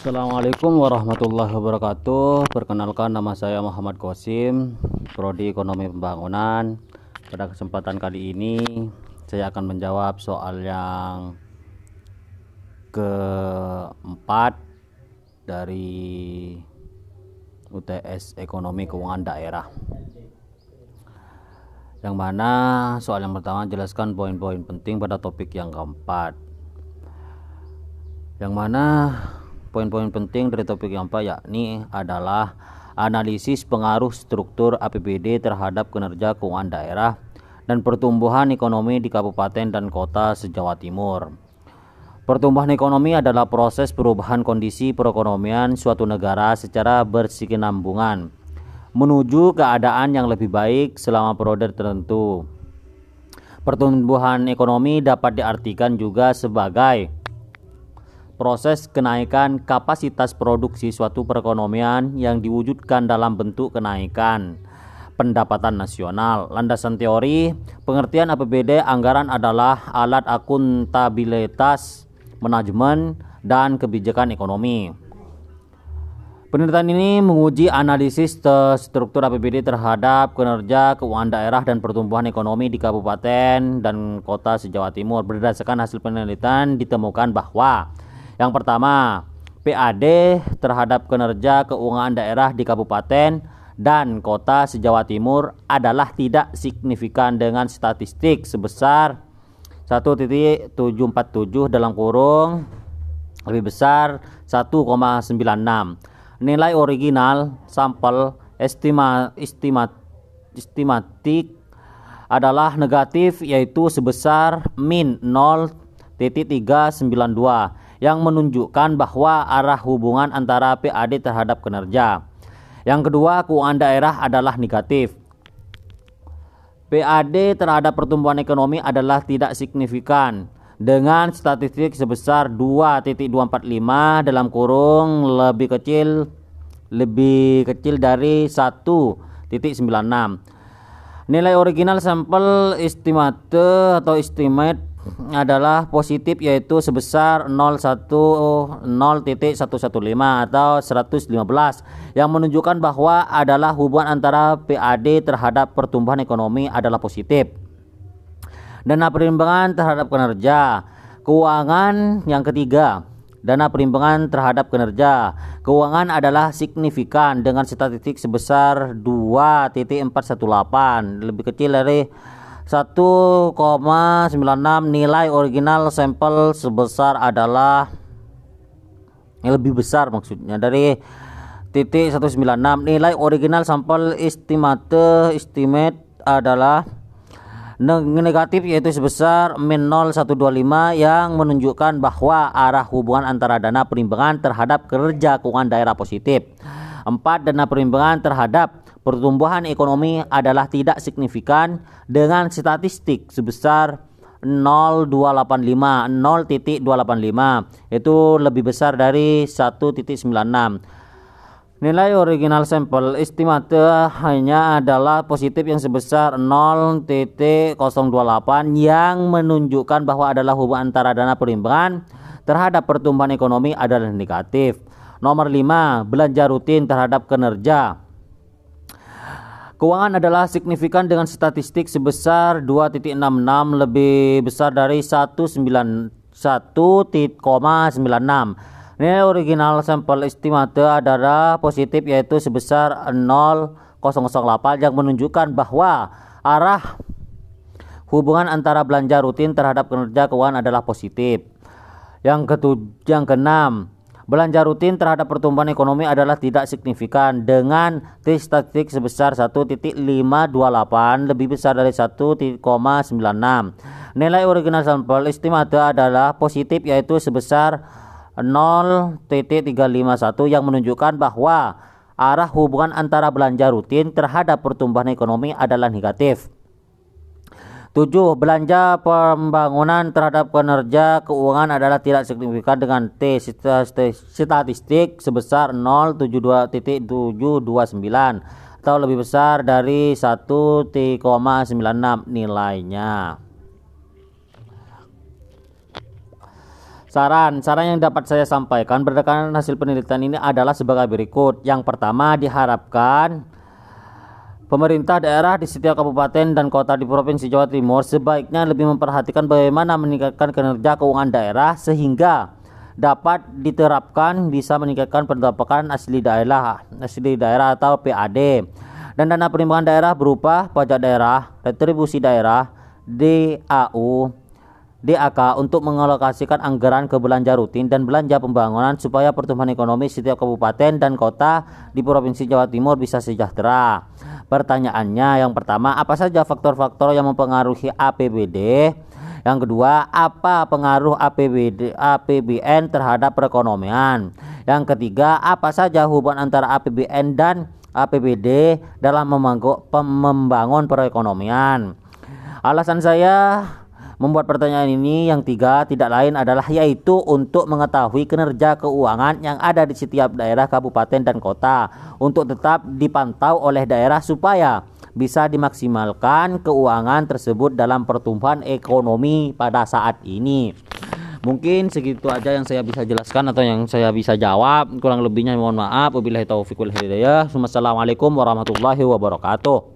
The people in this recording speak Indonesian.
Assalamualaikum warahmatullahi wabarakatuh. Perkenalkan nama saya Muhammad Kosim Prodi Ekonomi Pembangunan. Pada kesempatan kali ini Saya akan menjawab soal yang Keempat Dari UTS Ekonomi Keuangan Daerah. Yang mana soal yang pertama jelaskan poin-poin penting pada topik yang keempat. Yang mana poin-poin penting dari topik yang apa yakni adalah analisis pengaruh struktur APBD terhadap kinerja keuangan daerah dan pertumbuhan ekonomi di kabupaten dan kota se-Jawa Timur. Pertumbuhan ekonomi adalah proses perubahan kondisi perekonomian suatu negara secara berkesinambungan menuju keadaan yang lebih baik selama periode tertentu. Pertumbuhan ekonomi dapat diartikan juga sebagai proses kenaikan kapasitas produksi suatu perekonomian yang diwujudkan dalam bentuk kenaikan pendapatan nasional. Landasan teori, pengertian APBD anggaran adalah alat akuntabilitas, manajemen, dan kebijakan ekonomi. Penelitian ini menguji analisis struktur APBD terhadap kinerja keuangan daerah dan pertumbuhan ekonomi di kabupaten dan kota se-Jawa Timur. Berdasarkan hasil penelitian ditemukan bahwa yang pertama, PAD terhadap kinerja keuangan daerah di kabupaten dan kota se-Jawa Timur adalah tidak signifikan dengan statistik sebesar 1.747 dalam kurung lebih besar 1,96. Nilai original sampel estima, estima, estimatik adalah negatif yaitu sebesar min 0.392 yang menunjukkan bahwa arah hubungan antara PAD terhadap kinerja. Yang kedua, keuangan daerah adalah negatif. PAD terhadap pertumbuhan ekonomi adalah tidak signifikan dengan statistik sebesar 2.245 dalam kurung lebih kecil lebih kecil dari 1.96. Nilai original sampel estimate atau estimate adalah positif yaitu sebesar 0,115 atau 115 yang menunjukkan bahwa adalah hubungan antara PAD terhadap pertumbuhan ekonomi adalah positif. Dana perimbangan terhadap kinerja keuangan yang ketiga dana perimbangan terhadap kinerja keuangan adalah signifikan dengan statistik sebesar 2.418 lebih kecil dari 1,96 nilai original sampel sebesar adalah yang lebih besar maksudnya dari titik 196 nilai original sampel estimate estimate adalah negatif yaitu sebesar min 0125 yang menunjukkan bahwa arah hubungan antara dana perimbangan terhadap kerja keuangan daerah positif. 4 dana perimbangan terhadap pertumbuhan ekonomi adalah tidak signifikan dengan statistik sebesar 0,285 0.285 itu lebih besar dari 1.96 Nilai original sampel estimate hanya adalah positif yang sebesar 0.028 yang menunjukkan bahwa adalah hubungan antara dana perimbangan terhadap pertumbuhan ekonomi adalah negatif. Nomor 5, belanja rutin terhadap kinerja Keuangan adalah signifikan dengan statistik sebesar 2.66 lebih besar dari 191.96. Nilai original sampel estimate adalah positif yaitu sebesar 0,008 yang menunjukkan bahwa arah hubungan antara belanja rutin terhadap kinerja keuangan adalah positif. Yang ketujuh, yang keenam, Belanja rutin terhadap pertumbuhan ekonomi adalah tidak signifikan dengan T statistik sebesar 1.528 lebih besar dari 1.96. Nilai original sampel estimate adalah positif yaitu sebesar 0.351 yang menunjukkan bahwa arah hubungan antara belanja rutin terhadap pertumbuhan ekonomi adalah negatif. 7. Belanja pembangunan terhadap kinerja keuangan adalah tidak signifikan dengan T statistik sebesar 0,72.729 atau lebih besar dari 1,96 nilainya. Saran, saran yang dapat saya sampaikan berdasarkan hasil penelitian ini adalah sebagai berikut. Yang pertama diharapkan pemerintah daerah di setiap kabupaten dan kota di Provinsi Jawa Timur sebaiknya lebih memperhatikan bagaimana meningkatkan kinerja keuangan daerah sehingga dapat diterapkan bisa meningkatkan pendapatan asli daerah asli daerah atau PAD dan dana penerimaan daerah berupa pajak daerah, retribusi daerah, DAU, DAK untuk mengalokasikan anggaran ke belanja rutin dan belanja pembangunan supaya pertumbuhan ekonomi setiap kabupaten dan kota di Provinsi Jawa Timur bisa sejahtera. Pertanyaannya yang pertama, apa saja faktor-faktor yang mempengaruhi APBD? Yang kedua, apa pengaruh APBD APBN terhadap perekonomian? Yang ketiga, apa saja hubungan antara APBN dan APBD dalam membangun perekonomian? Alasan saya membuat pertanyaan ini yang tiga tidak lain adalah yaitu untuk mengetahui kinerja keuangan yang ada di setiap daerah kabupaten dan kota untuk tetap dipantau oleh daerah supaya bisa dimaksimalkan keuangan tersebut dalam pertumbuhan ekonomi pada saat ini. Mungkin segitu aja yang saya bisa jelaskan atau yang saya bisa jawab. Kurang lebihnya mohon maaf. Wabillahi taufiq wal hidayah. Wassalamualaikum warahmatullahi wabarakatuh.